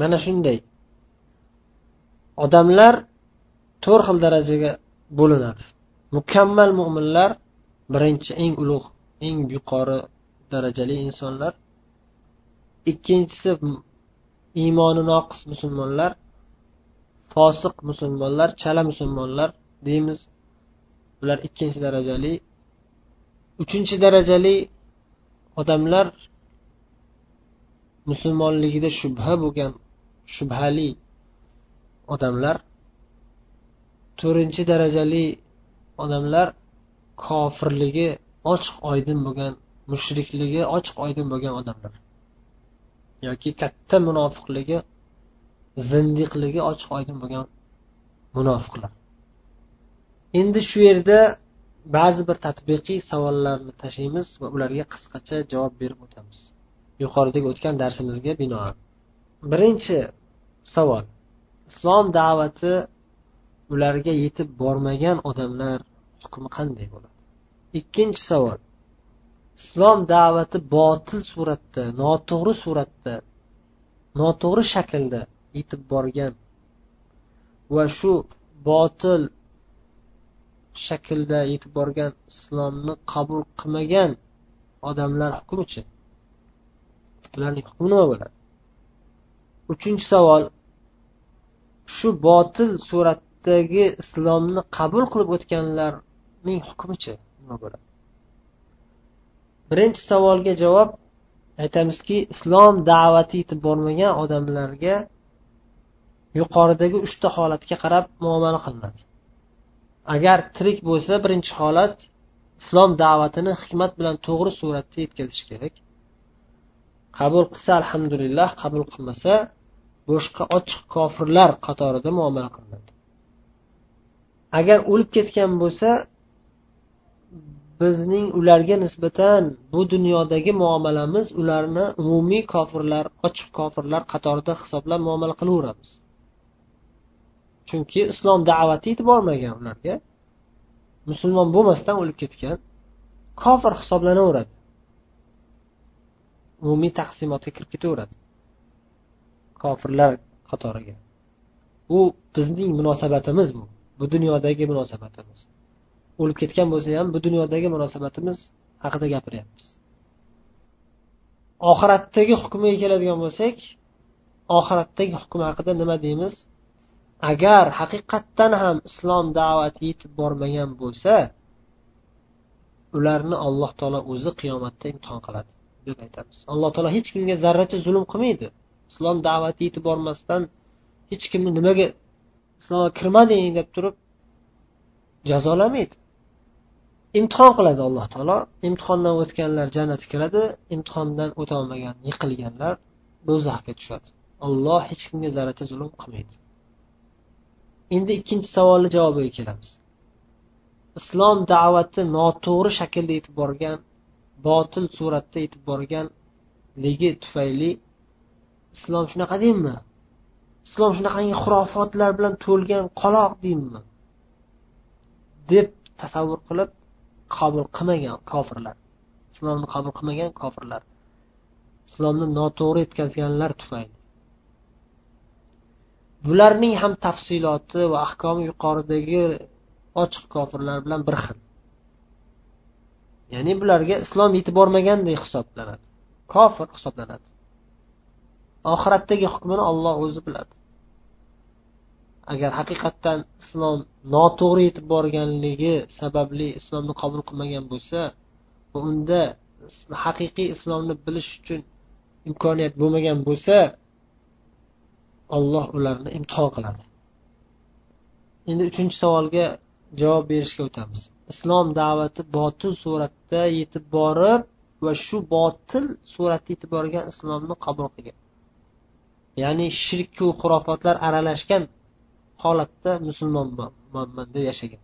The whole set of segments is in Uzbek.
mana shunday. Odamlar to'rt xil darajaga bo'linadi. Mukammal mo'minlar birinchi eng ulug' eng yuqori darajali insonlar. Ikkinchisi iymoni noqis musulmonlar fosiq musulmonlar chala musulmonlar deymiz. Bular ikkinchi darajali. Uchinchi darajali odamlar musulmonligida shubha bo'lgan shubhali odamlar to'rtinchi darajali odamlar kofirligi ochiq oydin bo'lgan mushrikligi ochiq oydin bo'lgan odamlar. Yoki katta munofiqligi zindiqligi ochiq oydin bo'lgan munofiqlar. Endi shu yerda ba'zi bir tatbiqiy savollarni tashlaymiz va ularga qisqacha javob berib o'tamiz. Yuqoridagi o'tgan darsimizga binoan. Birinchi savol. Islom da'vati ularga yetib bormagan odamlar hukmi qanday bo'ladi? Ikkinchi savol. Islom da'vati botil suratda noto'g'ri suratda noto'g'ri shaklda yetib borgan va shu botil shaklda yetib borgan islomni qabul qilmagan odamlar hukmichi? Ularning hukmi nima bo'ladi? Uchinchi savol. Shu botil suratdagi islomni qabul qilib o'tganlarning hukmichi nima bo'ladi? Birinchi savolga javob. Aytamizki islom da'vati yetib bormagan odamlarga yuqoridagi uchta holatga qarab muomala qilinadi. Agar tirik bo'lsa birinchi holat islom da'vatini hikmat bilan to'g'ri suratda yetkazish kerak. Qabul qilsa alhamdulillah qabul qilmasa boshqa ochiq kofirlar qatorida muomala qilinadi. Agar o'lib ketgan bo'lsa bizning ularga nisbatan bu dunyodagi muomalamiz ularni umumiy kofirlar ochiq kofirlar qatorida hisoblab muomala qilaveramiz. Chunki islom da'vati yetib bormagan ularga. Musulmon bo'lmasdan o'lib ketgan kofir hisoblanaveradi. Umumiy taqsimotga kirib ketaveradi. Kofirlar qatoriga. Bu bizning munosabatimiz bu. Bu dunyodagi munosabatimiz. O'lib ketgan bo'lsa ham bu dunyodagi munosabatimiz haqida gapiryapmiz. Oxiratdagi hukmiga keladigan bo'lsak oxiratdagi hukm haqida nima deymiz? Agar haqiqatdan ham islom da'vati yetib bormagan bo'lsa ularni alloh taolo o'zi qiyomatda imtihon qiladi deb aytamiz. Alloh taolo hech kimga zarracha zulm qilmaydi. Islom da'vati yetib bormasdan hech kimni nimaga islomga kirmading deb turib jazolamaydi. Imtihon qiladi alloh taolo. Imtihondan o'tganlar jannatga kiradi imtihondan o'tolmagan yiqilganlar do'zaxga tushadi. Olloh hech kimga zarracha zulm qilmaydi. Endi ikkinchi savolni javobiga kelamiz. Islom da'vati noto'g'ri shaklda yetib borgan botil suratda yetib borganligi tufayli islom shunaqa deymi? Islom shunaqangi xurofotlar bilan to'lgan qoloq deymi? Deb tasavvur qilib qabul qilmagan kofirlar. Islomni qabul qilmagan kofirlar. Islomni noto'g'ri yetkazganlar tufayli. Bularning ham tafsiloti va ahkomi yuqoridagi ochiq kofirlar bilan bir xil. Ya'ni bularga islom yetib bormagandek hisoblanadi. Kofir hisoblanadi. Oxiratdagi hukmini olloh o'zi biladi. Agar haqiqatdan islom noto'g'ri yetib borganligi sababli islomni qabul qilmagan bo'lsa unda haqiqiy islomni bilish uchun imkoniyat bo'lmagan bo'lsa olloh ularni imtihon qiladi. Endi uchinchi savolga javob berishga o'tamiz. Islom da'vati botil suratda yetib borib va shu botil suratda yetib borgan islomni qabul qilgan. Ya'ni shirku xurofotlar aralashgan holatda musulmonman deb yashagan.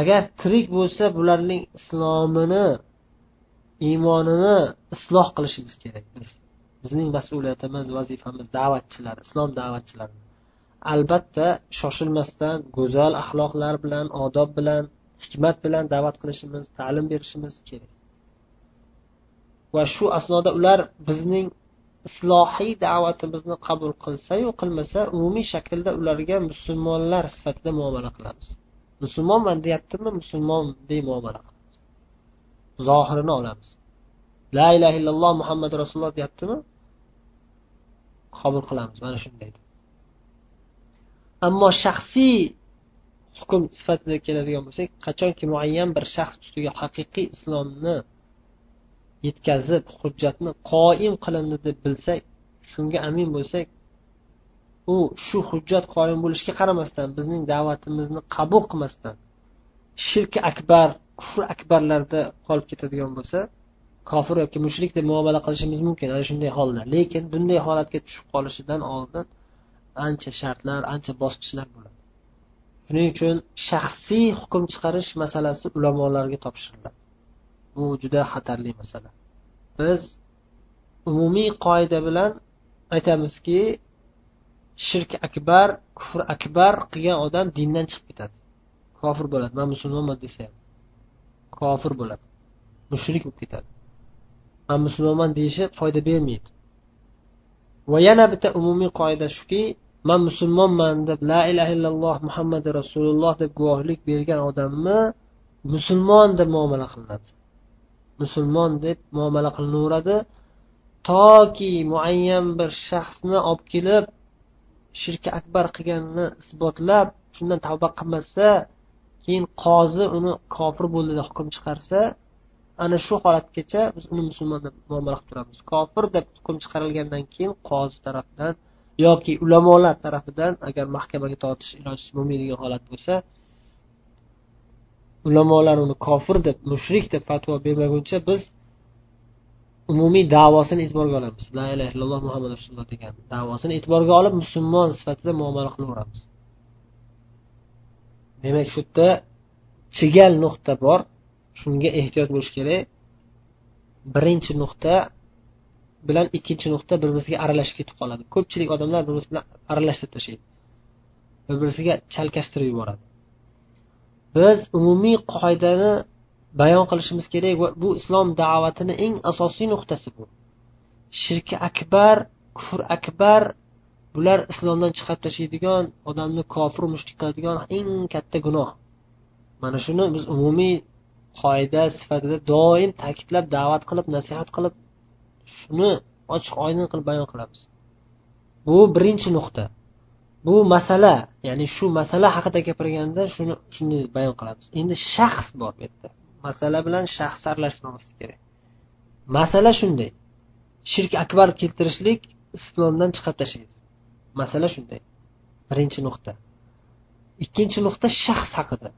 Agar tirik bo'lsa bularning islomini iymonini isloh qilishimiz kerak biz. Bizning mas'uliyatimiz vazifamiz da'vatchilar islom da'vatchilari albatta shoshilmasdan go'zal axloqlar bilan odob bilan hikmat bilan da'vat qilishimiz ta'lim berishimiz kerak. Va shu asnoda ular bizning islohiy da'vatimizni qabul qilsayu qilmasa umumiy shaklda ularga musulmonlar sifatida muomala qilamiz. Musulmonman deyaptimi? Musulmondek muomala qilamiz. Zohirini olamiz. La ilaha illalloh muhammad rasululloh deyaptimi? Qabul qilamiz. Mana shunday ammo shaxsiy hukm sifatida keladigan bo'lsak qachonki muayyan bir shaxs ustiga haqiqiy islomni yetkazib hujjatni qoim qilindi deb bilsak shunga amin bo'lsak u shu hujjat qoyim bo'lishiga qaramasdan bizning da'vatimizni qabul qilmasdan shirki akbar kufr akbarlarda qolib ketadigan bo'lsa kofir yoki mushrik deb muomala qilishimiz mumkin ana shunday holda. Lekin bunday holatga tushib qolishidan oldin ancha shartlar ancha bosqichlar bo'ladi. Shuning uchun shaxsiy hukm chiqarish masalasi ulamolarga topshiriladi. Bu juda xatarli masala. Biz umumiy qoida bilan aytamizki shirk akbar kufr akbar qilgan odam dindan chiqib ketadi. Kofir bo'ladi. Man musulmonman desa ham. Kofir bo'ladi. Mushrik bo'lib ketadi. Man musulmonman deyishi foyda bermaydi. Va yana bitta umumiy qoida shuki man musulmonman deb la ilaha illalloh muhammad rasululloh deb guvohlik bergan odamni musulmon deb muomala qilinadi. Musulmon deb muomala qilinaveradi toki muayyan bir shaxsni olib kelib shirki akbar qilganini isbotlab shundan tavba qilmasa keyin qozi uni kofir bo'ldi deb hukm chiqarsa ana shu holatgacha biz uni musulmon deb muomala qilib turamiz. Kofir deb hukm chiqarilgandan keyin qozi tarafidan yoki ulamolar tarafidan agar mahkamaga tortish iloji bo'lmaydigan holat bo'lsa ulamolar uni kofir deb mushrik deb fatvo bermaguncha biz umumiy davosini e'tiborga olamiz. La illaha illalloh muhammad rasululloh degan davosini e'tiborga olib musulmon sifatida muomala qilaveramiz. Demak shu yerda chigal nuqta bor. Shunga ehtiyot bo'lish kerak. Birinchi nuqta bilan ikkinchi nuqta bir biriga aralashib ketib qoladi. Ko'pchilik odamlar bir biri bilan aralashtirib tashlaydi. Bir birisiga chalkashtirib yuboradi. Biz umumiy qoidani bayon qilishimiz kerak va bu islom da'vatini eng asosiy nuqtasi bu. Shirki akbar kufr akbar bular islomdan chiqarib tashlaydigan odamni kofir mushrik qiladigan eng katta gunoh. Mana shuni biz umumiy qoida sifatida doim ta'kidlab da'vat qilib nasihat qilib shuni ochiq oydin qilib bayon qilamiz. Bu birinchi nuqta. Bu masala ya'ni shu masala haqida gapirganda shuni shunday bayon qilamiz. Endi shaxs bor bu yerda. Masala bilan shaxs aralashmaslik kerak. Masala shunday. Shirk akbar keltirishlik islomdan chiqarib tashlaydi. Masala shunday. Birinchi nuqta. Ikkinchi nuqta shaxs haqida.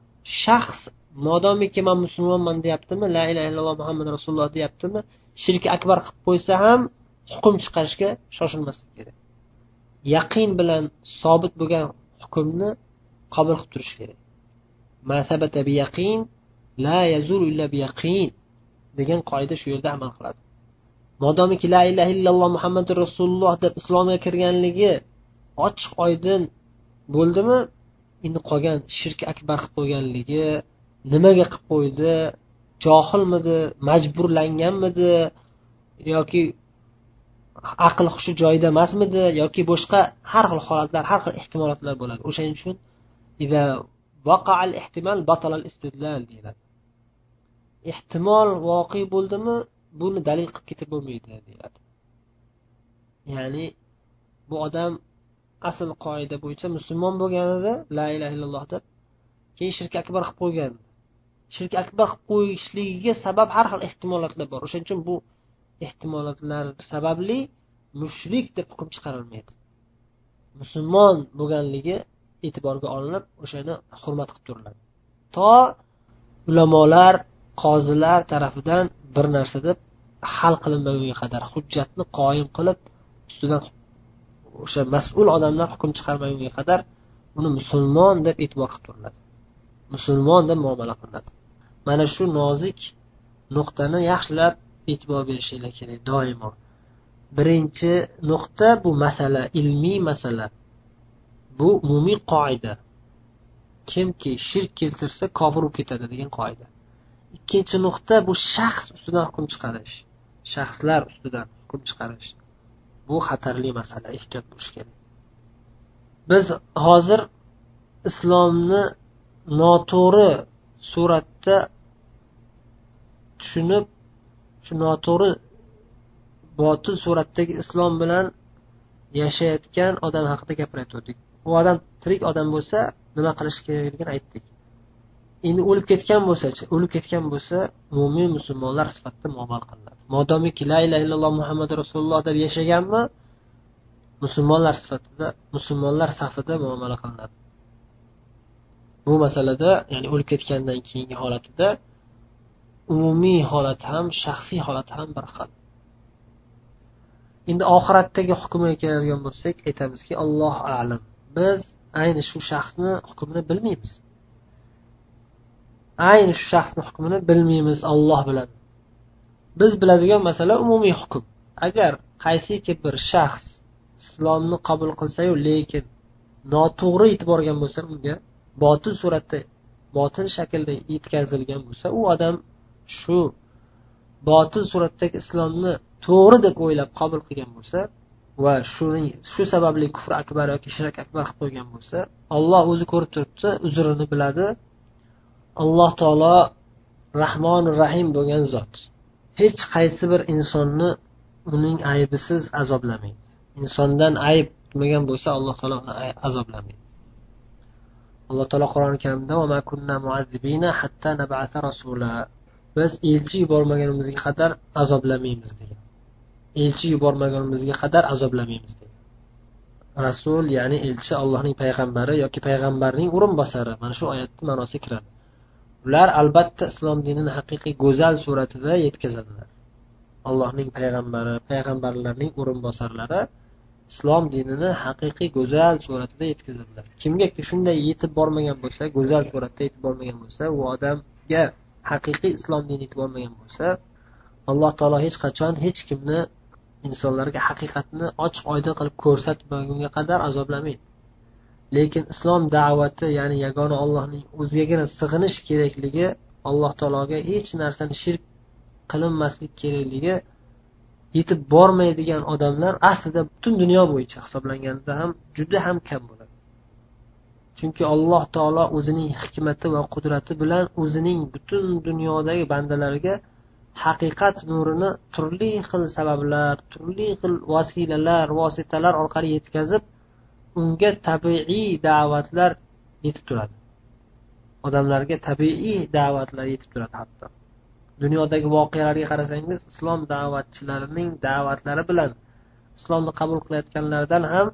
Shaxs modomiki man musulmonman deyaptimi la ilaha illalloh muhammad rasululloh deyaptimi shirk akbar qilib qo'ysa ham hukm chiqarishga shoshilmaslik kerak. Yaqin bilan sobit bo'lgan hukmni qabul qilib turish kerak. La yazuru illa biyaqin degan qoida shu yerda amal qiladi. Modomiki la ilaha illalloh muhammadu rasululloh deb islomga kirganligi ochiq oydin bo'ldimi? Endi qolgan shirk akbar qilib qo'yganligi nimaga qilib qo'ydi? Johilmidi? Majburlanganmidi? Yoki aql hushi joyida emasmidi yoki boshqa har xil holatlar har xil ehtimolotlar bo'ladi. O'shaning uchun deyiladi. Ehtimol voqe bo'ldimi buni dalil qilib ketib bo'lmaydi deyiladi. Ya'ni bu odam asl qoida bo'yicha musulmon bo'lganida la ilaha illalloh deb keyin shirk akbar qilib qo'ygan. Shirk akbar qilib qo'yishligiga sabab har xil ehtimolotlar bor. O'shaning uchun bu ehtimolotlar sababli mushrik deb hukm chiqarilmaydi musulmon bo'lganligi e'tiborga olinib o'shani hurmat qilib turiladi. To ulamolar qozilar tarafidan bir narsa deb hal qilinmagunga qadar hujjatni qoyim qilib ustidan o'sha mas'ul odamlar hukm chiqarmagunga qadar uni musulmon deb e'tibor qilib turiladi. Musulmon deb muomala qilinadi. Mana shu nozik nuqtani yaxshilab e'tibor berishinglar kerak doimo. Birinchi nuqta bu masala ilmiy masala. Bu umumiy qoida. Kimki shirk keltirsa kofir bo'lib ketadi degan qoida. Ikkinchi nuqta bu shaxs ustidan hukm chiqarish. Shaxslar ustidan hukm chiqarish. Bu xatarli masala ehtiyot bo'lish kerak. Biz hozir islomni noto'g'ri suratda tushunib shu noto'g'ri botil suratdagi islom bilan yashayotgan odam haqida gapirayotgandik u odam tirik odam bo'lsa nima qilish kerakligini aytdik. Endi o'lib ketgan bo'lsachi o'lib ketgan bo'lsa mo'min musulmonlar sifatida muomala qilinadi. Modomiki la illaha illalloh muhammad rasululloh deb yashaganmi musulmonlar sifatida musulmonlar safida muomala qilinadi. Bu masalada ya'ni o'lib ketgandan keyingi holatida umumiy holati ham shaxsiy holati ham bir xil. Endi oxiratdagi hukmiga keladigan bo'lsak aytamizki alloh alam. Biz ayni shu shaxsni hukmini bilmaymiz. Ayni shu shaxsni hukmini bilmaymiz olloh biladi biz biladigan masala umumiy hukm. Agar qaysiki bir shaxs islomni qabul qilsayu lekin noto'g'ri yetib borgan bo'lsa unga botil suratda botil shaklda yetkazilgan bo'lsa u odam shu botil suratdagi islomni to'g'ri deb o'ylab qabul qilgan bo'lsa va shuning shu sababli kufr akbar yoki shirak akbar qilib qo'ygan bo'lsa olloh o'zi ko'rib turibdi uzrini biladi. Alloh taolo rahmonu rahim bo'lgan zot. Hech qaysi bir insonni uning aybisiz azoblamaydi. Insondan ayb bo'lmagan bo'lsa alloh taolo uni azoblamaydi. Alloh taolo qur'oni karimda biz elchi yubormagunimizga qadar azoblamaymiz degan. Elchi yubormagunimizga qadar azoblamaymiz degan. Rasul ya'ni elchi allohning payg'ambari yoki payg'ambarning o'rinbosari mana shu oyatni ma'nosi kiradi. Ular albatta islom dinini haqiqiy go'zal suratida yetkazadilar. Allohning payg'ambari payg'ambarlarning o'rinbosarlari islom dinini haqiqiy go'zal suratida yetkazadilar. Kimgaki shunday yetib bormagan bo'lsa go'zal suratda yetib bormagan bo'lsa u odamga haqiqiy islom diniga yetib bormagan bo'lsa alloh taolo hech qachon hech kimni insonlarga haqiqatni ochiq oydin qilib ko'rsatmagunga qadar azoblamaydi. Lekin islom da'vati ya'ni yagona ollohning o'zigagina sig'inish kerakligi alloh taologa hech narsani shirk qilinmaslik kerakligi yetib bormaydigan odamlar aslida butun dunyo bo'yicha hisoblanganda ham juda ham kam bo'ladi. Chunki alloh taolo o'zining hikmati va qudrati bilan o'zining butun dunyodagi bandalariga haqiqat nurini turli xil sabablar turli xil vasilalar vositalar orqali yetkazib unga tabiiy da'vatlar yetib turadi. Odamlarga tabiiy da'vatlar yetib turadi hatto. Dunyodagi voqealarga qarasangiz islom da'vatchilarining da'vatlari bilan islomni qabul qilayotganlardan ham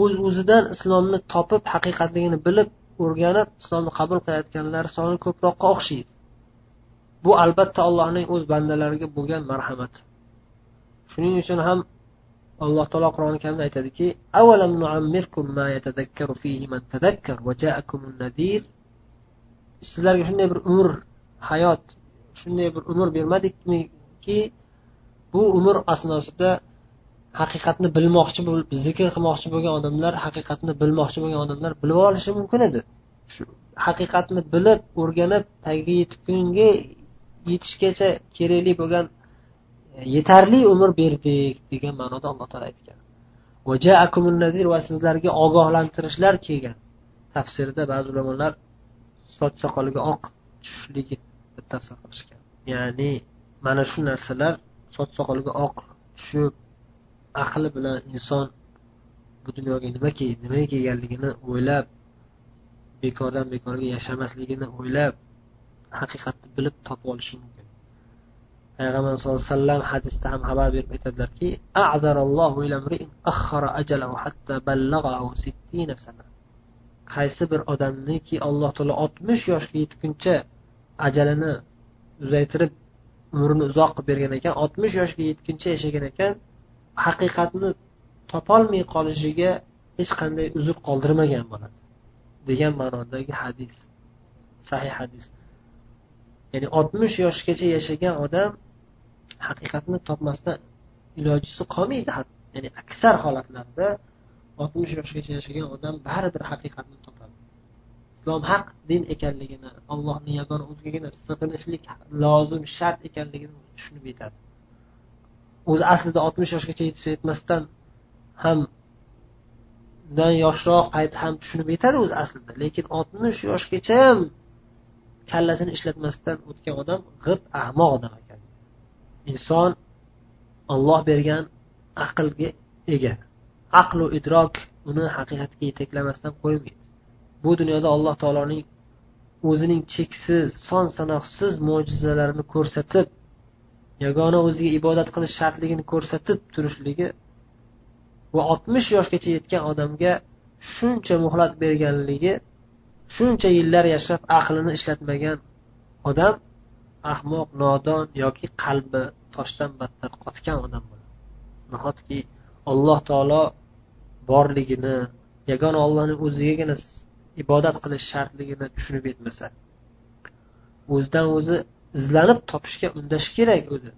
o'z uz o'zidan islomni topib haqiqatligini bilib o'rganib islomni qabul qilayotganlar soni ko'proqqa o'xshaydi. Bu albatta allohning o'z bandalariga bo'lgan marhamati shuning uchun ham alloh taolo qur'oni karimda aytadiki sizlarga shunday bir umr hayot shunday bir umr bermadikmiki bu umr asnosida haqiqatni bilmoqchi bo'lib zikr qilmoqchi bo'lgan odamlar haqiqatni bilmoqchi bo'lgan odamlar bilib olishi mumkin edi. Shu haqiqatni bilib o'rganib tagiga yetgunga yetishgacha kerakli bo'lgan e, yetarli umr berdik degan ma'noda alloh taolo aytgan. Va sizlarga ogohlantirishlar kelgan. Tafsirda ba'zi ulamolar soch soqoliga oq tushishligi tafsir qilishgan. Ya'ni mana shu narsalar soch soqoliga oq tushib aqli bilan inson bu dunyoga nima nimaga kelganligini o'ylab bekordan bekorga yashamasligini o'ylab haqiqatni bilib topib olishi mumkin. Payg'ambar sallallohu alayhi vasallam hadisda ham xabar berib aytadilarki qaysi bir odamniki alloh taolo oltmish yoshga yetguncha ajalini uzaytirib umrini uzoq qilib bergan ekan oltmish yoshga yetguncha yashagan ekan haqiqatni topolmay qolishiga hech qanday uzr qoldirmagan bo'ladi degan ma'nodagi hadis sahih hadis. Ya'ni oltmish yoshgacha yashagan odam haqiqatni topmasdan ilojisi qolmaydi ya'ni aksar holatlarda oltmish yoshgacha yashagan odam baribir haqiqatni topadi. Islom haq din ekanligini allohni yagona o'zigagina sig'inishlik lozim shart ekanligini tushunib yetadi. O'zi aslida oltmish yoshgacha yetsa yetmasdan ham undan yoshroq payti ham tushunib yetadi o'zi aslida. Lekin oltmish yoshgacha ham kallasini ishlatmasdan o'tgan odam g'ib ahmoq odam ekan. Inson olloh bergan aqlga ega. Aqlu idrok uni haqiqatga yetaklamasdan qo'ymaydi. Bu dunyoda alloh taoloning o'zining cheksiz son sanoqsiz mo'jizalarini ko'rsatib yagona o'ziga ibodat qilish shartligini ko'rsatib turishligi va oltmish yoshgacha yetgan odamga shuncha muhlat berganligi shuncha yillar yashab aqlini ishlatmagan odam ahmoq nodon yoki qalbi toshdan battar qotgan odam bo'ladi. Nahotki alloh taolo borligini yagona ollohni o'zigagina ibodat qilish shartligini tushunib yetmasa o'zidan o'zi izlanib topishga undash kerak o'zi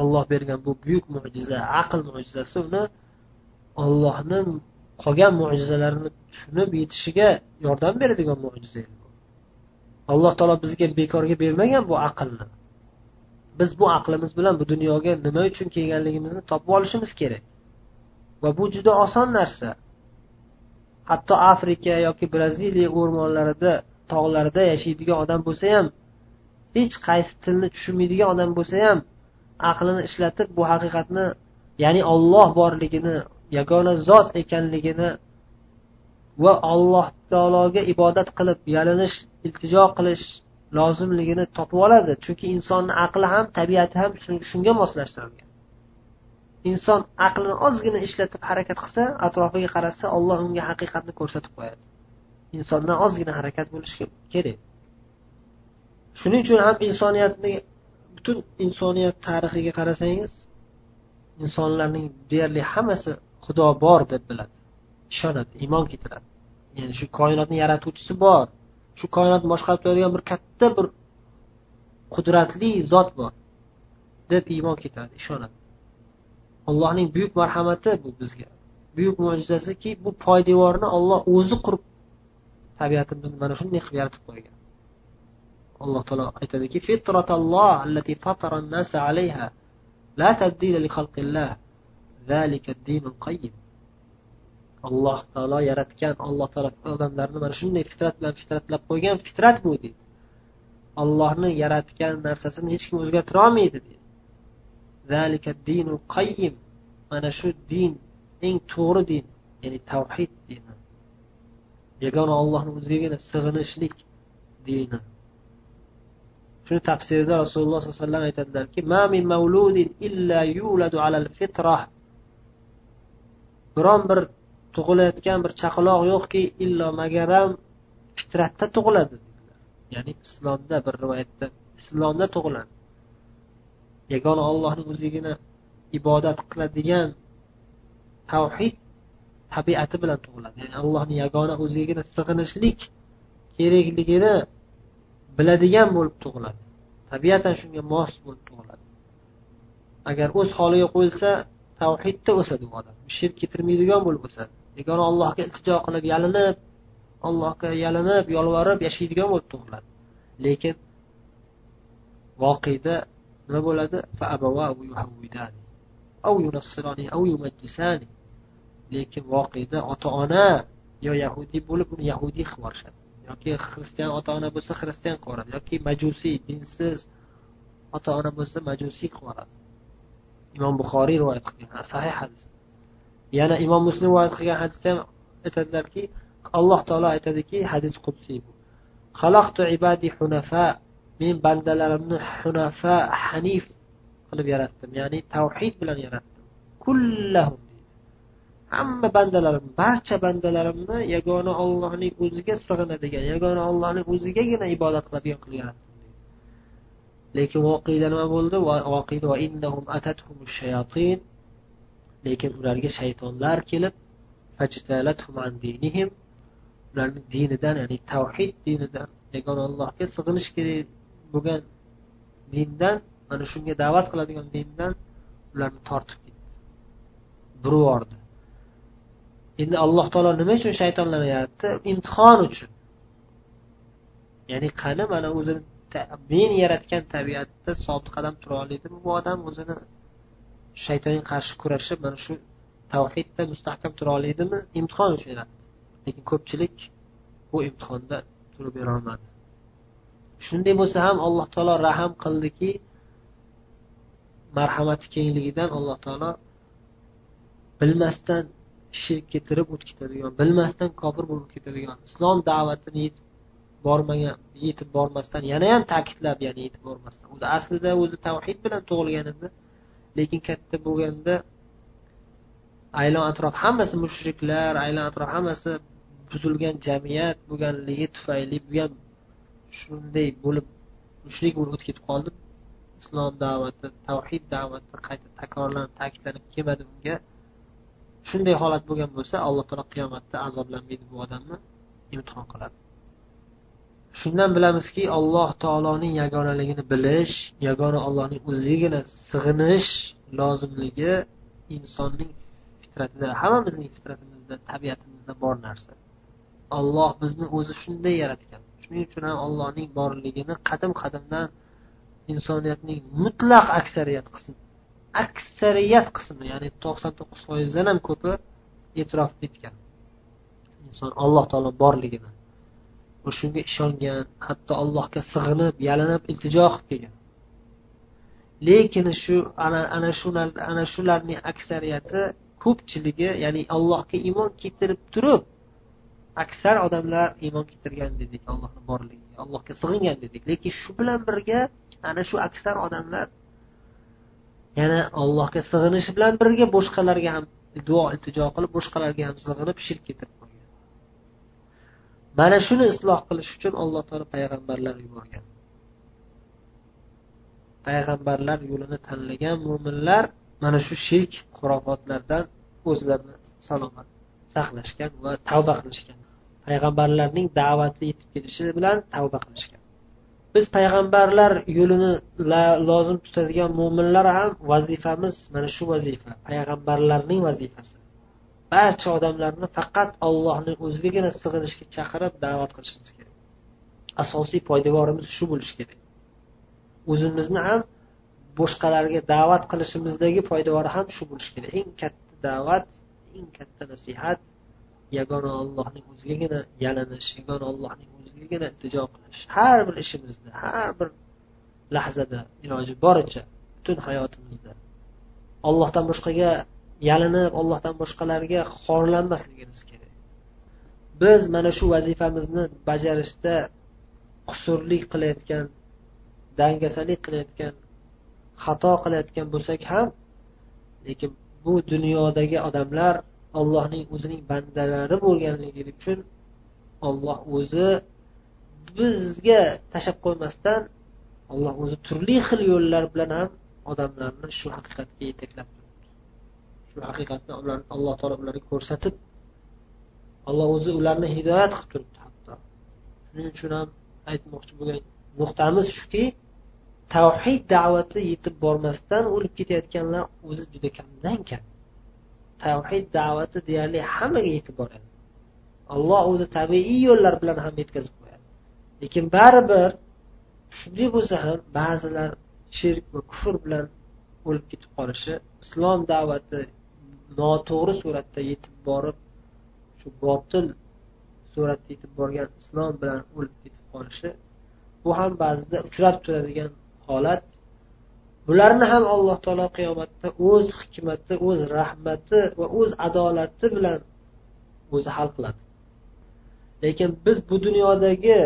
olloh bergan bu buyuk mo'jiza aql mo'jizasi uni ollohni qolgan mo'jizalarini tushunib yetishiga yordam beradigan mo'jiza alloh taolo bizga bekorga bermagan bu aqlni. Biz bu aqlimiz bilan bu dunyoga nima uchun kelganligimizni topib olishimiz kerak. Va bu juda oson narsa. Hatto afrika yoki braziliya o'rmonlarida tog'larida yashaydigan odam bo'lsa ham hech qaysi tilni tushunmaydigan odam bo'lsa ham aqlini ishlatib bu haqiqatni ya'ni olloh borligini yagona zot ekanligini va alloh taologa ibodat qilib yalinish iltijo qilish lozimligini topib oladi. Chunki insonni aqli ham tabiati ham shunga moslashtirilgan. Inson aqlini ozgina ishlatib harakat qilsa atrofiga qarasa olloh unga haqiqatni ko'rsatib qo'yadi. Insondan ozgina harakat bo'lishi kerak. Shuning uchun ham insoniyatni butun insoniyat tarixiga qarasangiz insonlarning deyarli hammasi xudo bor deb biladi. Ishonadi iymon keltiradi. Ya'ni shu koinotni yaratuvchisi bor. Shu koinotni boshqarib turadigan bir katta bir qudratli zot bor deb iymon keltiradi ishonadi. Allohning buyuk marhamati bu bizga. Buyuk mo'jizasiki bu poydevorni olloh o'zi qurib tabiatimizni mana shunday qilib yaratib qo'ygan. Alloh taolo aytadiki allati fatara an-nasa alayha la tabdila li khalqillah zalika ad-dinul qayyim alloh taolo yaratgan alloh taolo odamlarni mana shunday fitrat bilan fitratlab qo'ygan fitrat bu deydi ollohni yaratgan narsasini hech kim o'zgartira olmaydi deydi qayyim mana shu din eng to'g'ri din ya'ni tavhid dini yagona ollohni o'zigagina sig'inishlik dini shuni tafsirida rasululloh sollallohu alayhi vasallam aytadilarki biron bir tug'ilayotgan bir chaqaloq yo'qki illo magaram fitratda tug'iladi. Ya'ni islomda bir rivoyatda islomda tug'iladi. Yagona ollohni o'zigina ibodat qiladigan tavhid tabiati bilan tug'iladi. Ya'ni allohni yagona o'zigagina sig'inishlik kerakligini biladigan bo'lib tug'iladi. Tabiatan shunga mos bo'lib tug'iladi. Agar o'z holiga qo'yilsa tavhidda o'sadi u odam. Shirk keltirmaydigan bo'lib o'sadi. Yagona allohga iltijo qilib yalinib allohga yalinib yolvorib yashaydigan bo'lib tug'iladi. Lekin voqeda nima bo'ladi? Lekin voqeda ota ona yo yahudiy bo'lib uni yahudiy qilib yuborishadi. Yoki xristian ota ona bo'lsa xristian qilib yoki majusiy dinsiz ota ona bo'lsa majusiy qilib imom buxoriy rivoyat qilgan sahih hadis. Yana imom muslim rivoyat qilgan hadisda ham aytadilarki alloh taolo aytadiki hadis qudsiy bu. Ibadi hunafa men bandalarimni hunafa hanif qilib yaratdim ya'ni tavhid bilan yaratdim. Kullahum. Hamma bandalarim barcha bandalarimni yagona ollohning o'ziga sig'inadigan yagona ollohning o'zigagina ibodat qiladigan qilib yaratdim lekin voqeda nima bo'ldi lekin ularga shaytonlar kelib ularni dinidan ya'ni tavhid dinidan yagona allohga sig'inish kerak bo'lgan dindan mana shunga da'vat qiladigan dindan ularni tortib ketdi. Burib yubordi endi alloh taolo nima uchun shaytonlarni yaratdi? Imtihon uchun. Ya'ni qani mana o'zini men yaratgan tabiatda sobit qadam tura oladimi bu odam? O'zini shaytonga qarshi kurashib mana shu tavhidda mustahkam tura oladimi imtihon uchun yaratdi. Lekin ko'pchilik bu imtihonda turib berolmadi shunday bo'lsa ham alloh taolo rahm qildiki marhamati kengligidan alloh taolo bilmasdan kishi ketirib o'tib ketadigan bilmasdan kofir bo'lib ketadigan islom da'vatini yetib bormagan yetib bormasdan yana ham ta'kidlab ya'ni yetib bormasdan. O'zi aslida o'zi tavhid bilan tug'ilgan edi lekin katta bo'lganda aylon atrof hammasi mushriklar aylon atrof hammasi buzilgan jamiyat bo'lganligi tufayli bu ham shunday bo'lib mushrik bo'lib o'tib ketib qoldi. Islom da'vati tavhid da'vati qayta takrorlanib ta'kidlanib kelmadi unga shunday holat bo'lgan bo'lsa alloh taolo qiyomatda azoblanmaydi bu odamni imtihon qiladi. Shundan bilamizki alloh taoloning yagonaligini bilish yagona ollohning o'zigagina sig'inish lozimligi insonning fitratida hammamizning fitratimizda tabiatimizda bor narsa. Olloh bizni o'zi shunday yaratgan. Shuning uchun ham allohning borligini qadim qadimdan insoniyatning mutlaq aksariyat qismi aksariyat qismi ya'ni to'qson to'qqiz foizdan ham ko'pi e'tirof etgan inson alloh taolo borligini va shunga ishongan hatto allohga sig'inib yalinib iltijo qilib kelgan. Lekin shu ana ana shu ana shularning aksariyati ko'pchiligi ya'ni allohga iymon keltirib turib aksar odamlar iymon keltirgan dedik allohni borligiga allohga sig'ingan dedik. Lekin shu bilan birga ana shu aksar odamlar yana allohga sig'inish bilan birga boshqalarga ham duo iltijo qilib boshqalarga ham sig'inib shirk keltirib qo'ygan. Mana shuni isloh qilish uchun alloh taolo payg'ambarlar yuborgan. Payg'ambarlar yo'lini tanlagan mo'minlar mana shu shirk xurofotlardan o'zlarini salomat saqlashgan va tavba qilishgan. Payg'ambarlarning da'vati yetib kelishi bilan tavba qilishgan. Biz payg'ambarlar yo'lini lozim tutadigan mo'minlar ham vazifamiz mana shu vazifa payg'ambarlarning vazifasi. Barcha odamlarni faqat ollohning o'zigagina sig'inishga chaqirib da'vat qilishimiz kerak. Asosiy poydevorimiz shu bo'lishi kerak. O'zimizni ham boshqalarga da'vat qilishimizdagi poydevori ham shu bo'lishi kerak. Eng katta da'vat eng katta nasihat yagona ollohning o'zigagina yalinish yagona ollohning o'zigagina iltijo qilish. Har bir ishimizda har bir lahzada iloji boricha butun hayotimizda ollohdan boshqaga yalinib ollohdan boshqalarga xorlanmasligimiz kerak. Biz mana shu vazifamizni bajarishda qusurlik qilayotgan dangasalik qilayotgan xato qilayotgan bo'lsak ham lekin bu dunyodagi odamlar allohning o'zining bandalari bo'lganligi uchun olloh o'zi bizga tashlab qo'ymasdan alloh o'zi turli xil yo'llar bilan ham odamlarni shu haqiqatga yetaklab turibdi. Shu haqiqatni alloh taolo ularga ko'rsatib alloh o'zi ularni hidoyat qilib turibdi hatto. Shuning uchun ham aytmoqchi bo'lgan nuqtamiz shuki tavhid da'vati yetib bormasdan o'lib ketayotganlar o'zi juda kamdan kam. Tavhid da'vati deyarli hammaga yetib boradi alloh o'zi tabiiy yo'llar bilan ham yetkazib lekin baribir shunday bo'lsa ham ba'zilar shirk va kufr bilan o'lib ketib qolishi islom da'vati noto'g'ri suratda yetib borib shu botil suratda yetib borgan islom bilan o'lib ketib qolishi bu ham ba'zida uchrab turadigan holat. Bularni ham alloh taolo qiyomatda o'z hikmati o'z rahmati va o'z adolati bilan o'zi hal qiladi. Lekin biz bu dunyodagi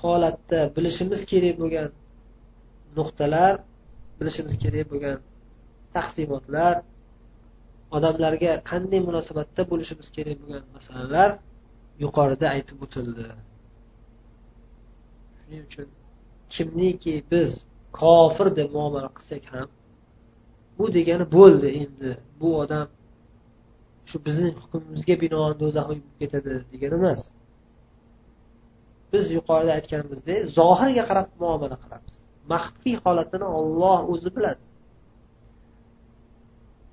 holatda bilishimiz kerak bo'lgan nuqtalar bilishimiz kerak bo'lgan taqsimotlar odamlarga qanday munosabatda bo'lishimiz kerak bo'lgan masalalar yuqorida aytib o'tildi. Shuning uchun kimniki biz kofir deb muomala qilsak ham bu degani bo'ldi endi bu odam shu bizning hukmimizga binoan do'zaxga ketadi degani emas. Biz yuqorida aytganimizdek zohirga qarab muomala qilamiz. Maxfiy holatini olloh o'zi biladi.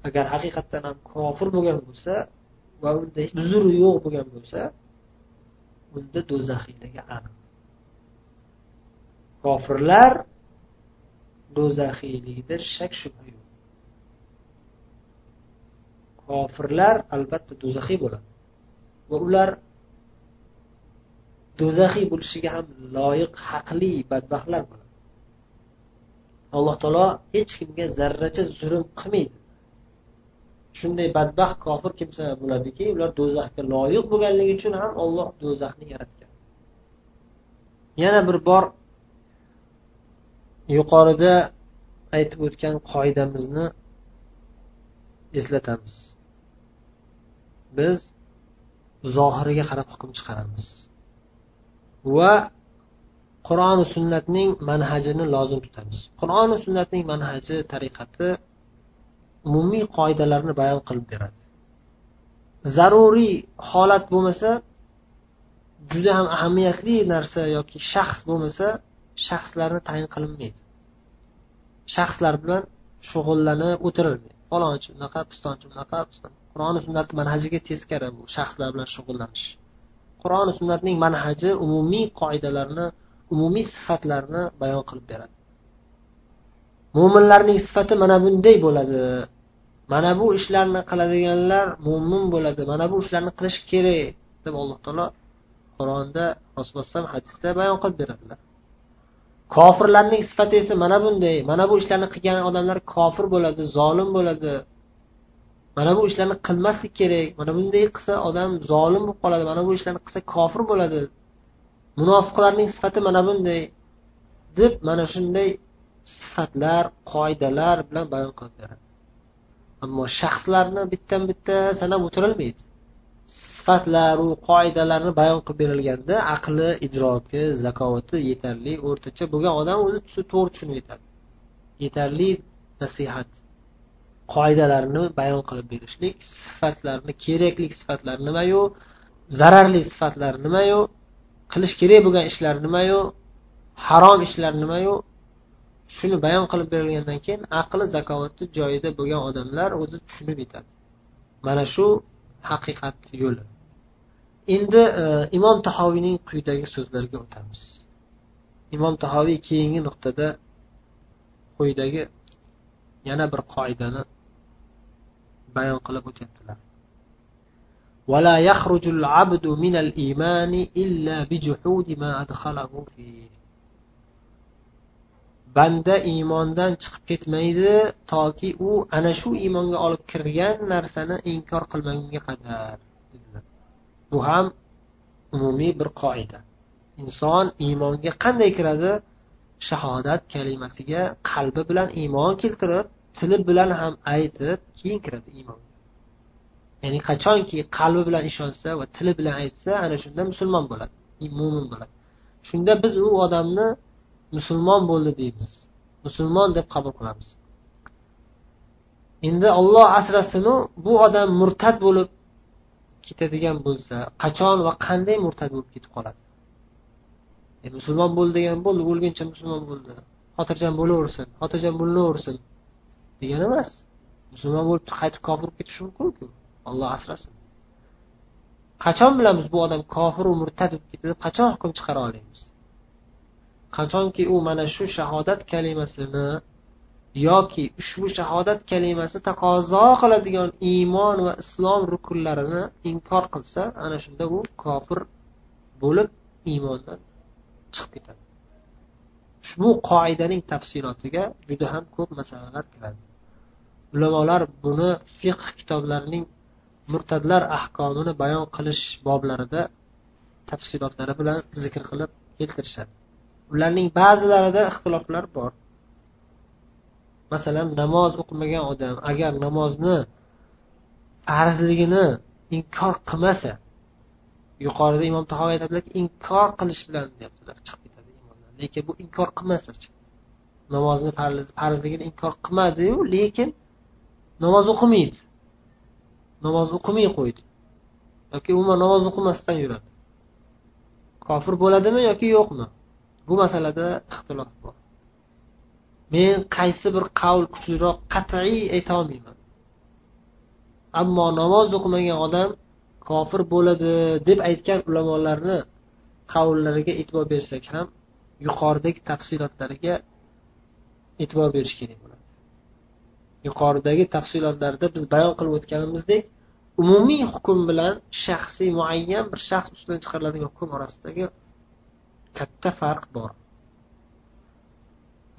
Agar haqiqatdan ham kofir bo'lgan bo'lsa va unda hech uzri yo'q bo'lgan bo'lsa unda do'zaxiyligi aniq. Kofirlar do'zaxiyligida shak shubha yo'q. Kofirlar albatta do'zaxiy bo'ladi. Va ular do'zaxiy bo'lishiga ham loyiq haqli badbaxtlar bo'ladi. Alloh taolo hech kimga zarracha zulm qilmaydi. Shunday badbaxt kofir kimsa bo'ladiki ular do'zaxga loyiq bo'lganligi uchun ham olloh do'zaxni yaratgan. Yana bir bor yuqorida aytib o'tgan qoidamizni eslatamiz. Biz zohiriga qarab hukm chiqaramiz. Va qur'oni sunnatning manhajini lozim tutamiz. Qur'oni sunnatning manhaji tariqati umumiy qoidalarni bayon qilib beradi. Zaruriy holat bo'lmasa juda ham ahamiyatli narsa yoki shaxs bo'lmasa shaxslarni tayin qilinmaydi. Shaxslar bilan shug'ullanib o'tirilmaydi. Falonchi unaqa pistonchi bunaqa qur'oni sunnatni manhajiga teskari bu shaxslar bilan shug'ullanish. Qur'oni sunnatning manhaji umumiy qoidalarni umumiy sifatlarni bayon qilib beradi. Mo'minlarning sifati mana bunday bo'ladi. Mana bu ishlarni qiladiganlar mo'min bo'ladi. Mana bu ishlarni qilish kerak deb alloh taolo qur'onda rasululloh hadisda bayon qilib beradilar. Kofirlarning sifati esa mana bunday. Mana bu ishlarni qilgan odamlar kofir bo'ladi zolim bo'ladi. Mana bu ishlarni qilmaslik kerak. Mana bunday qilsa odam zolim bo'lib qoladi. Mana bu ishlarni qilsa kofir bo'ladi. Munofiqlarning sifati mana bunday. Deb mana shunday sifatlar qoidalar bilan bayon qilib beradi. Ammo shaxslarni bittan bitta sanab o'tirilmaydi sifatlaru qoidalarni bayon qilib berilganda aqli idroki zakovati yetarli o'rtacha bo'lgan odam o'zi to'g'ri tushunib yetadi yetarli nasihat. Qoidalarini bayon qilib berishlik sifatlarni kerakli sifatlar nimayu zararli sifatlar nimayu qilish kerak bo'lgan ishlar nimayu harom ishlar nimayu shuni bayon qilib berilgandan keyin aqli zakovati joyida bo'lgan odamlar o'zi tushunib yetadi. Mana shu haqiqat yo'li. Endi e, imom tahoviyning quyidagi so'zlariga o'tamiz. Imom tahoviy keyingi nuqtada quyidagi yana bir qoidani bayon qilib o'tyaptilar ولا يخرج العبد من الإيمان إلا بجحود ما أدخله فيه banda iymondan chiqib ketmaydi toki u ana shu iymonga olib kirgan narsani inkor qilmagunga qadar dedilar bu ham umumiy bir qoida inson iymonga qanday kiradi shahodat kalimasiga qalbi bilan iymon keltirib tili bilan ham aytib keyin kiradi iymonga ya'ni qachonki qalbi bilan ishonsa va tili bilan aytsa ana shunda musulmon bo'ladi mo'min bo'ladi. Shunda biz u odamni musulmon bo'ldi deymiz. Musulmon deb qabul qilamiz. Endi olloh asrasinu bu odam murtad bo'lib ketadigan bo'lsa qachon va qanday murtad bo'lib ketib qoladi? E, musulmon bo'ldi degan bo'ldi o'lguncha musulmon bo'ldi. Xotirjam bo'laversin xotirjam bo'linaversin degani emas. Musulmon bo'lib qaytib kofir bo'lib ketishi mumkinku olloh asrasin. Qachon bilamiz bu odam kofiru murtad bo'lib ketdi qachon hukm chiqara olamiz qachonki u mana shu shahodat kalimasini yoki ushbu shahodat kalimasi taqozo qiladigan iymon va islom rukunlarini inkor qilsa ana shunda u kofir bo'lib iymondan chiqib ketadi. Ushbu qoidaning tafsilotiga juda ham ko'p masalalar kiradi. Ulamolar buni fiqh kitoblarining murtadlar ahkomini bayon qilish boblarida tafsilotlari bilan zikr qilib keltirishadi. Ularning ba'zilarida ixtiloflar bor. Masalan namoz o'qimagan odam agar namozni farzligini inkor qilmasa yuqorida imom tahoviy aytadilarki inkor qilish bilan deyaptilar chiqib ketadi lekin bu inkor qilmasachi namozni farzligini inkor qilmadiyu lekin namoz o'qimaydi. Namoz o'qimay qo'ydi. Yoki umuman namoz o'qimasdan yuradi. Kofir bo'ladimi yoki yo'qmi? Bu masalada ixtilof bor. Men qaysi bir qavl kuchliroq qat'iy aytolmayman ammo namoz o'qimagan odam kofir bo'ladi deb aytgan ulamolarni qavllariga e'tibor bersak ham yuqoridagi tafsilotlariga e'tibor berish kerak yuqoridagi tafsilotlarda biz bayon qilib o'tganimizdek umumiy hukm bilan shaxsiy muayyan bir shaxs ustidan chiqariladigan hukm orasidagi katta farq bor.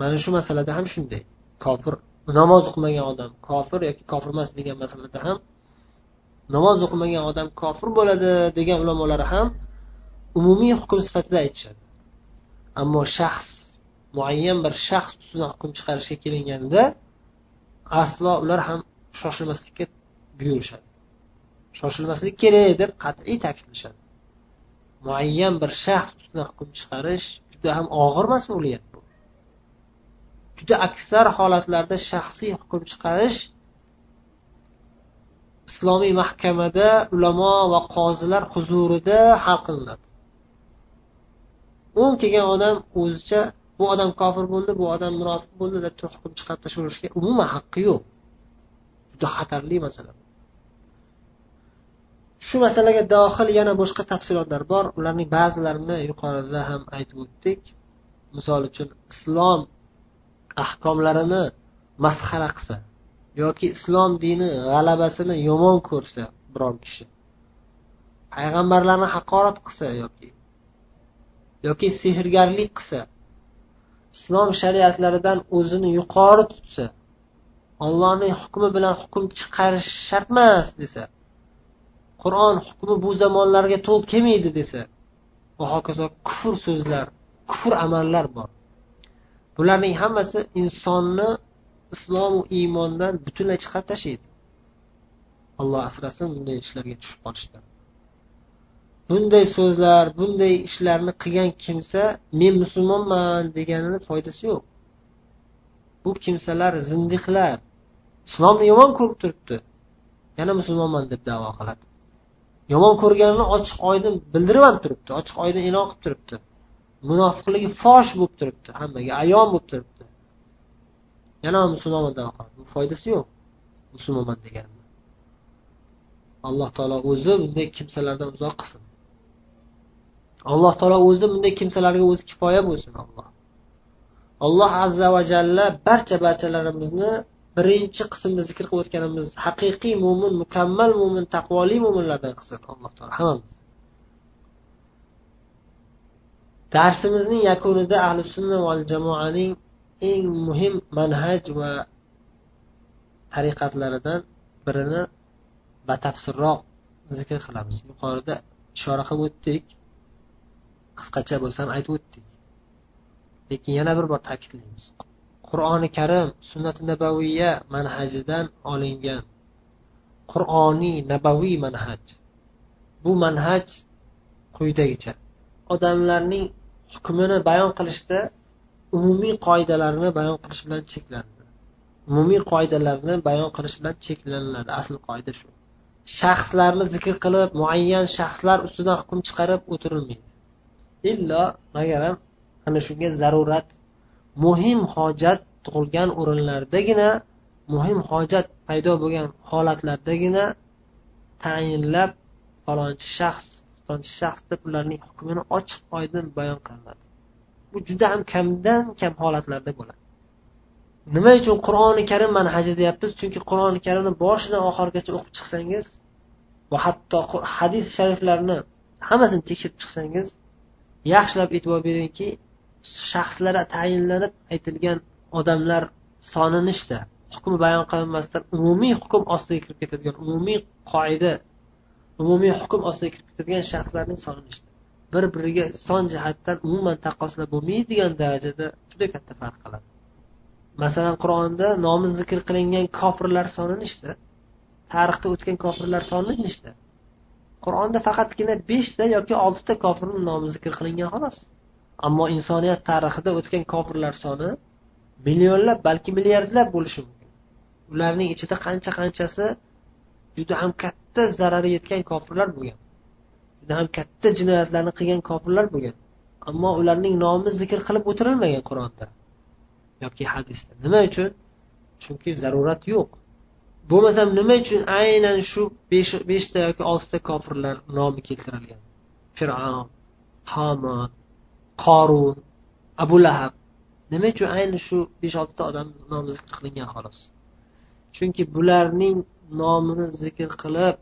Mana shu masalada ham shunday. Kofir namoz o'qimagan odam kofir yoki kofir emas degan masalada ham namoz o'qimagan odam kofir bo'ladi degan ulamolar ham umumiy hukm sifatida aytishadi. Ammo shaxs muayyan bir shaxs ustidan hukm chiqarishga kelinganda aslo ular ham shoshilmaslikka buyurishadi. Shoshilmaslik kerak deb qat'iy ta'kidlashadi. Muayyan bir shaxs ustidan hukm chiqarish juda ham og'ir mas'uliyat bu. Juda aksar holatlarda shaxsiy hukm chiqarish islomiy mahkamada ulamo va qozilar huzurida hal qilinadi. O'n kelgan odam o'zicha bu odam kofir bo'ldi bu odam munofiq bo'ldi deb hukm chiqarib tashlaverishga umuman haqqi yo'q. Juda xatarli masala. Shu masalaga dohil yana boshqa tafsilotlar bor. Ularning ba'zilarini yuqorida ham aytib o'tdik. Misol uchun islom ahkomlarini masxara qilsa yoki islom dini g'alabasini yomon ko'rsa biron kishi payg'ambarlarni haqorat qilsa yoki yoki sehrgarlik qilsa islom shariatlaridan o'zini yuqori tutsa ollohning hukmi bilan hukm chiqarish shart emas desa qur'on hukmi bu zamonlarga to'g'ri kelmaydi desa va hokazo kufr so'zlar kufr amallar bor. Bularning hammasi insonni islomu iymondan butunlay chiqarib tashlaydi. Alloh asrasin bunday ishlarga tushib qolishdan. Bunday so'zlar bunday ishlarni qilgan kimsa men musulmonman deganini foydasi yo'q. Bu kimsalar zindiqlar. Islomni yomon ko'rib turibdi. Yana musulmonman deb davo qiladi. Yomon ko'rganini ochiq oydin bildirib ham turibdi ochiq oydin e'lon qilib turibdi. Munofiqligi fosh bo'lib turibdi hammaga ayon bo'lib turibdi. Yana musulmonman davo qiladi. Bu foydasi yo'q. Musulmonman deganni alloh taolo o'zi bunday kimsalardan uzoq qilsin. Alloh taolo o'zi bunday kimsalarga o'zi kifoya bo'lsin alloh. Alloh azza va jalla barcha barchalarimizni birinchi qismda zikr qilib o'tganimiz haqiqiy mo'min mukammal mo'min taqvoli mo'minlardan qilsin alloh taolo hammamiz. Darsimizning yakunida ahli sunna val jamoaning eng muhim manhaj va tariqatlaridan birini batafsilroq zikr qilamiz. Yuqorida ishora qilib o'tdik. Qisqacha bo'lsa ham aytib o'tdik. Lekin yana bir bor ta'kidlaymiz. Qur'oni karim sunnati nabaviya manhajidan olingan qur'oniy nabaviy manhaj. Bu manhaj quyidagicha. Odamlarning hukmini bayon qilishda umumiy qoidalarni bayon qilish bilan cheklanadi. Umumiy qoidalarni bayon qilish bilan cheklaniladi. Asl qoida shu. Shaxslarni zikr qilib muayyan shaxslar ustidan hukm chiqarib o'tirilmaydi. Illo magaram ana shunga zarurat muhim hojat tug'ilgan o'rinlardagina muhim hojat paydo bo'lgan holatlardagina tayinlab falonchi shaxs falonchi shaxs deb ularning hukmini ochiq oydin bayon qilinadi. Bu juda ham kamdan kam holatlarda bo'ladi. Nima uchun qur'oni karim manhaji deyapmiz? Chunki qur'oni karimni boshidan oxirigacha o'qib chiqsangiz va hatto hadis shariflarni hammasini tekshirib chiqsangiz yaxshilab e'tibor beringki shaxslar tayinlanib aytilgan odamlar sonini ishda hukm bayon qilinmasdan umumiy hukm ostiga kirib ketadigan umumiy qoida umumiy hukm ostiga kirib ketadigan shaxslarning sonini ishda bir biriga son jihatdan umuman taqqoslab bo'lmaydigan darajada juda katta farq qiladi. Masalan qur'onda nomi zikr qilingan kofirlar soni nechta tarixda o'tgan kofirlar soni nechta qur'onda faqatgina beshta yoki oltita kofirni nomi zikr qilingan xolos. Ammo insoniyat tarixida o'tgan kofirlar soni millionlab balki milliardlab bo'lishi mumkin. Ularning ichida qancha qanchasi juda ham katta zarari yetgan kofirlar bo'lgan. Juda ham katta jinoyatlarni qilgan kofirlar bo'lgan. Ammo ularning nomi zikr qilib o'tirilmagan qur'onda yoki hadisda. Nima uchun? Chunki zarurat yo'q. Bo'lmasam nima uchun aynan shu beshta yoki oltita kofirlar nomi keltirilgan? Fir'avn homon qorun abu lahab. Nima uchun ayni shu besh oltita odam nomi zikr qilingan xolos? Chunki bularning nomini zikr qilib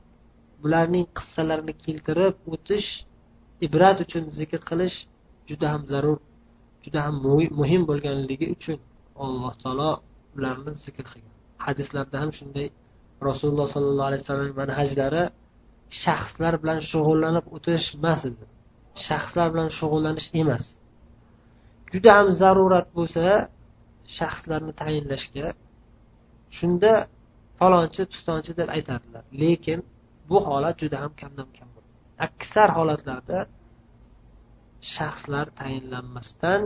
bularning qissalarini keltirib o'tish ibrat uchun zikr qilish juda ham zarur juda ham muhim bo'lganligi uchun alloh taolo ularni zikr qilgan. Hadislarda ham shunday. Rasululloh sollallohu alayhi vasallam manhajlari shaxslar bilan shug'ullanib o'tish emas edi. Shaxslar bilan shug'ullanish emas. Juda ham zarurat bo'lsa shaxslarni tayinlashga shunda falonchi pistonchi deb aytardilar. Lekin bu holat juda ham kamdan kam aksar holatlarda shaxslar tayinlanmasdan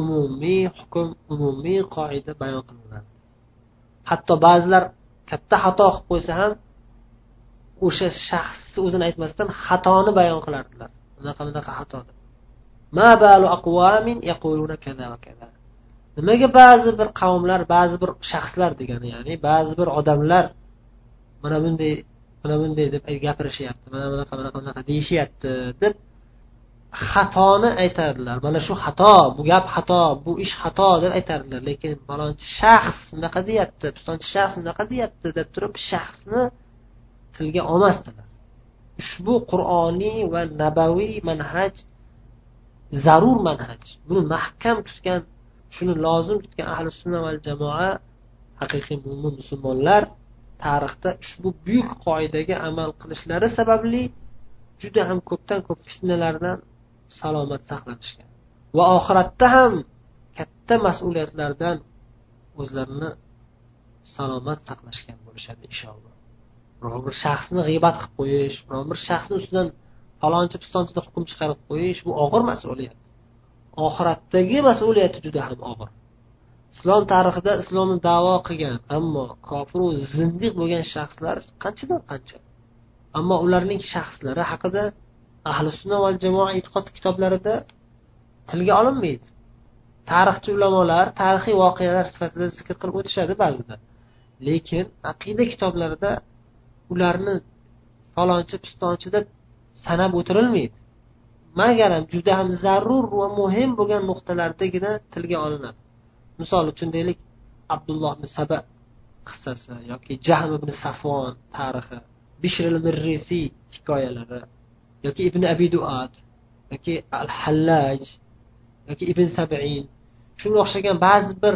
umumiy hukm umumiy qoida bayon qilinadi. Hatto ba'zilar katta xato qilib qo'ysa ham o'sha shaxsni o'zini aytmasdan xatoni bayon qilardilar. Bunaqa bunaqa xato nimaga ba'zi bir qavmlar ba'zi bir shaxslar degani ya'ni ba'zi bir odamlar mana bunday mana bunday deb gapirishyapti mana bunaqa bunaqa bunaqa deyishyapti deb xatoni aytardilar. Mana shu xato bu gap xato bu ish xato deb aytardilar. Lekin falonchi shaxs bunaqa deyapti pistonchi shaxs bunaqa deyapti deb turib shaxsni tilga olmasdilar. Ushbu qur'oniy va nabaviy manhaj zarur manhaj. Buni mahkam tutgan shuni lozim tutgan ahli sunna va jamoa haqiqiy mo'min musulmonlar tarixda ushbu buyuk qoidaga amal qilishlari sababli juda ham ko'pdan ko'p fitnalardan salomat saqlanishgan. Va oxiratda ham katta mas'uliyatlardan o'zlarini salomat saqlashgan bo'lishadi inshaalloh. Biror bir shaxsni g'iybat qilib qo'yish biror bir shaxsni ustidan falonchi pistonchida hukm chiqarib qo'yish bu og'ir mas'uliyat. Oxiratdagi mas'uliyati juda ham og'ir. Islom tarixida islomni davo qilgan ammo kofiru zindiq bo'lgan shaxslar qanchadan qancha? Ammo ularning shaxslari haqida ahli sunna va jamoa e'tiqod kitoblarida tilga olinmaydi. Tarixchi ulamolar tarixiy voqealar sifatida zikr qilib o'tishadi ba'zida. Lekin aqida kitoblarida ularni falonchi pistonchi deb sanab o'tirilmaydi. Magaram juda ham zarur va muhim bo'lgan nuqtalardagina tilga olinadi. Misol uchun deylik abdulloh ibn saba qissasi yoki jahm ibn safon tarixi bishril mirrisiy hikoyalari. Yoki ibn abi duat yoki al hallaj yoki ibn sabiin. Shunga o'xshagan ba'zi bir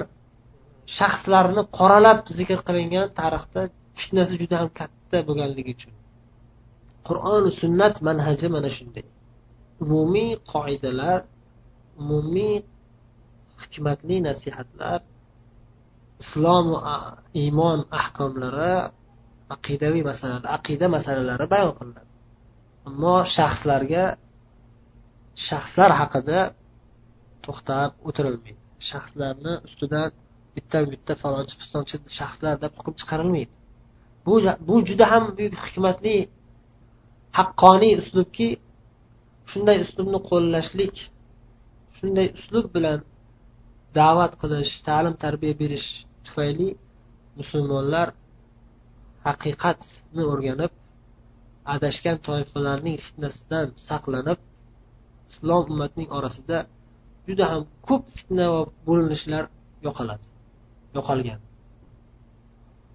shaxslarni qoralab zikr qilingan tarixda fitnasi juda ham katta bo'lganligi uchun. Qur'oni sunnat manhaji mana shunday. Umumiy qoidalar umumiy hikmatli nasihatlar islom va iymon ahkomlari aqidaviy masalalar aqida masalalari bayon qilinadi. Ammo shaxslarga shaxslar haqida to'xtab o'tirilmaydi. Shaxslarni ustidan bitta bitta falonchi pistonchi shaxslar deb hukm chiqarilmaydi. Bu bu juda ham buyuk hikmatli haqqoniy uslubki shunday uslubni qo'llashlik shunday uslub bilan da'vat qilish ta'lim tarbiya berish tufayli musulmonlar haqiqatni o'rganib adashgan toifalarning fitnasidan saqlanib islom ummatining orasida juda ham ko'p fitna va bo'linishlar yo'qoladi yo'qolgan.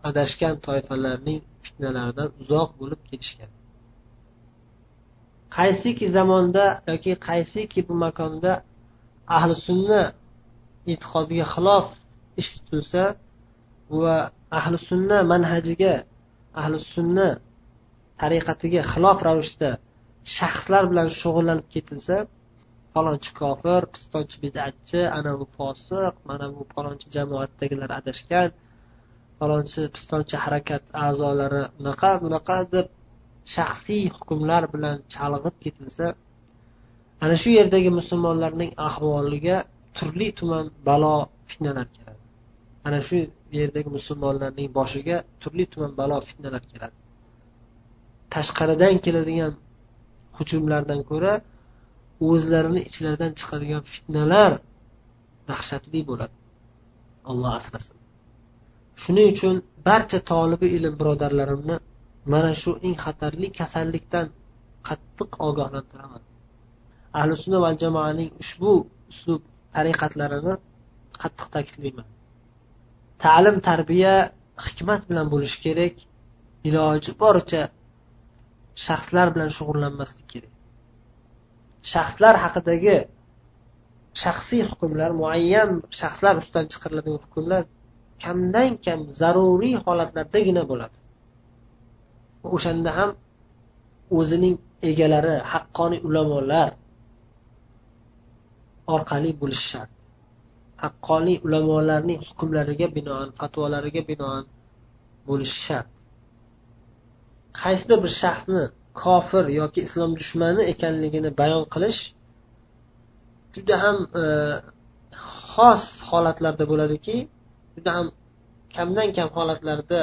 Adashgan toifalarning fitnalaridan uzoq bo'lib kelishgan. Qaysiki zamonda yoki qaysiki bu makonda ahli sunna e'tiqodiga xilof ish tutilsa va ahli sunna manhajiga ahli sunna tariqatiga xilof ravishda shaxslar bilan shug'ullanib ketilsa falonchi kofir pistonchi bidatchi ana bu fosiq mana bu falonchi jamoatdagilar adashgan falonchi pistonchi harakat a'zolari unaqa bunaqa deb shaxsiy hukmlar bilan chalg'ib ketilsa ana shu yerdagi musulmonlarning ahvoliga turli tuman balo fitnalar keladi. Ana shu yerdagi musulmonlarning boshiga turli tuman balo fitnalar keladi. Tashqaridan keladigan hujumlardan ko'ra o'zlarini ichlaridan chiqadigan fitnalar dahshatli bo'ladi. Alloh asrasin. Shuning uchun barcha tolibi ilm birodarlarimni mana shu eng xatarli kasallikdan qattiq ogohlantiraman. Ahli sunna va jamoaning ushbu uslub tariqatlarini qattiq ta'kidlayman. Ta'lim tarbiya hikmat bilan bo'lishi kerak iloji boricha shaxslar bilan shug'ullanmaslik kerak. Shaxslar haqidagi shaxsiy hukmlar muayyan shaxslar ustidan chiqariladigan hukmlar kamdan kam zaruriy holatlardagina bo'ladi. O'shanda ham o'zining egalari haqqoniy ulamolar orqali bo'lishi shart. Haqqoniy ulamolarning hukmlariga binoan fatvolariga binoan bo'lishi shart. Qaysidir bir shaxsni kofir yoki islom dushmani ekanligini bayon qilish juda ham e, xos holatlarda bo'ladiki juda ham kamdan kam holatlarda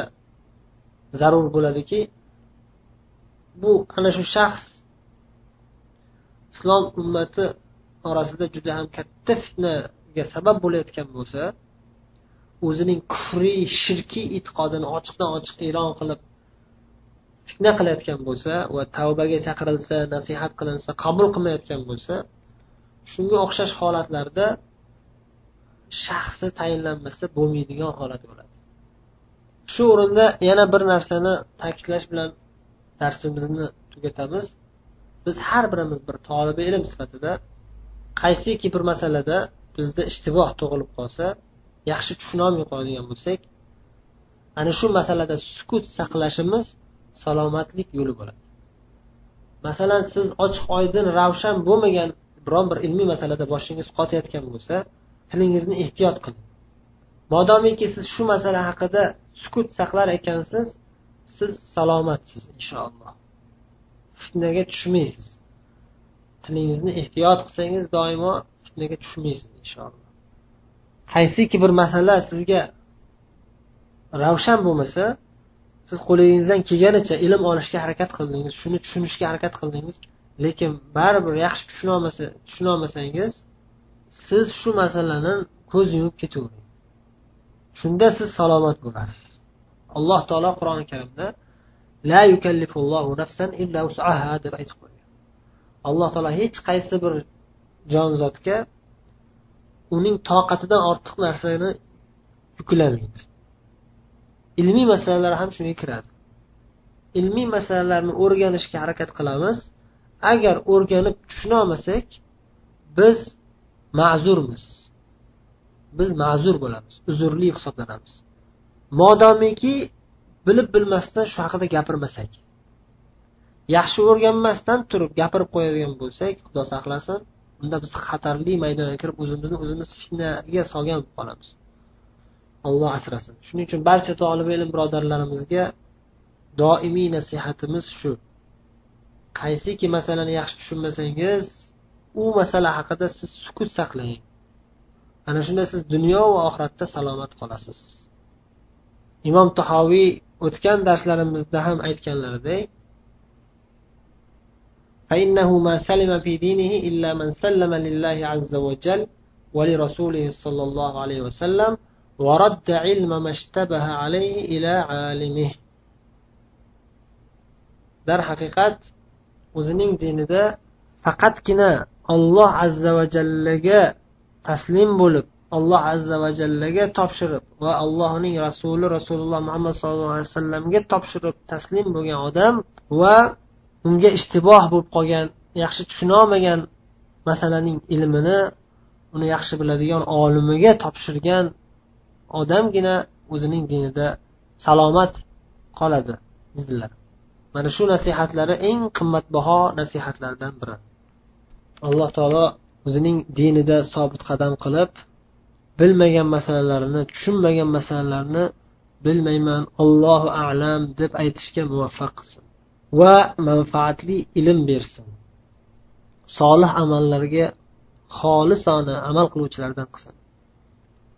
zarur bo'ladiki. Bu ana shu shaxs islom ummati orasida juda ham katta fitnaga sabab bo'layotgan bo'lsa o'zining kufriy shirkiy e'tiqodini ochiqdan ochiq e'lon qilib fitna qilayotgan bo'lsa va tavbaga chaqirilsa nasihat qilinsa qabul qilmayotgan bo'lsa shunga o'xshash holatlarda shaxsi tayinlanmasa bo'lmaydigan holat bo'ladi. Shu o'rinda yana bir narsani ta'kidlash bilan darsimizni tugatamiz. Biz har birimiz bir tolibi ilm sifatida qaysiki bir masalada bizda ishtiboh tug'ilib qolsa yaxshi tushunolmay qoladigan bo'lsak ana shu masalada sukut saqlashimiz salomatlik yo'li bo'ladi. Masalan siz ochiq oydin ravshan bo'lmagan biron bir ilmiy masalada boshingiz qotayotgan bo'lsa tilingizni ehtiyot qiling. Modomiki siz shu masala haqida sukut saqlar ekansiz siz salomatsiz inshaalloh. Fitnaga tushmaysiz. Tilingizni ehtiyot qilsangiz doimo fitnaga tushmaysiz inshaalloh. Qaysiki bir masala sizga ravshan bo'lmasa siz qo'lingizdan kelganicha ilm olishga harakat qildingiz shuni tushunishga harakat qildingiz lekin baribir yaxshi tushunolmasa tushunolmasangiz siz shu masalani ko'z yumib ketavering shunda siz salomat bo'lasiz. Alloh taolo qur'oni karimda la yukallifullohu nafsan illa usaha deb aytib qo'ygan. Alloh taolo hech qaysi bir jonzotga uning toqatidan ortiq narsani yuklamaydi. Ilmiy masalalar ham shunga kiradi. Ilmiy masalalarni o'rganishga harakat qilamiz. Agar o'rganib tushunolmasak biz ma'zurmiz. Biz ma'zur bo'lamiz uzrli hisoblanamiz. Modomiki bilib bilmasdan shu haqida gapirmasak yaxshi o'rganmasdan turib gapirib qo'yadigan bo'lsak xudo saqlasin unda biz xatarli maydonga kirib o'zimizni o'zimiz fitnaga solgan bo'lib qolamiz. alloh asrasin shuning uchun barcha tolib ilm birodarlarimizga doimiy nasihatimiz shu qaysiki masalani yaxshi tushunmasangiz u masala haqida siz sukut saqlang ana shunda siz dunyo va oxiratda salomat qolasiz imom tahoviy o'tgan darslarimizda ham aytganlaridek فإنه ما سلم في دينه إلا من سلم لله عز وجل ولرسوله صلى الله عليه وسلم ورد علم ما اشتبه عليه إلى عالمه darhaqiqat o'zining dinida faqatgina olloh azza va jallaga taslim bo'lib alloh azza va jallaga topshirib va allohning rasuli rasululloh muhammad sallallohu alayhi vasallamga topshirib taslim bo'lgan odam va unga ishtiboh bo'lib qolgan yaxshi tushunolmagan masalaning ilmini uni yaxshi biladigan olimiga topshirgan odamgina o'zining dinida salomat qoladi dedilar. Mana shu nasihatlari eng qimmatbaho nasihatlardan biri. Alloh taolo o'zining dinida sobit qadam qilib bilmagan masalalarini tushunmagan masalalarni bilmayman ollohu alam deb aytishga muvaffaq qilsin va manfaatli ilm bersin. Solih amallarga xolisona amal qiluvchilardan qilsin.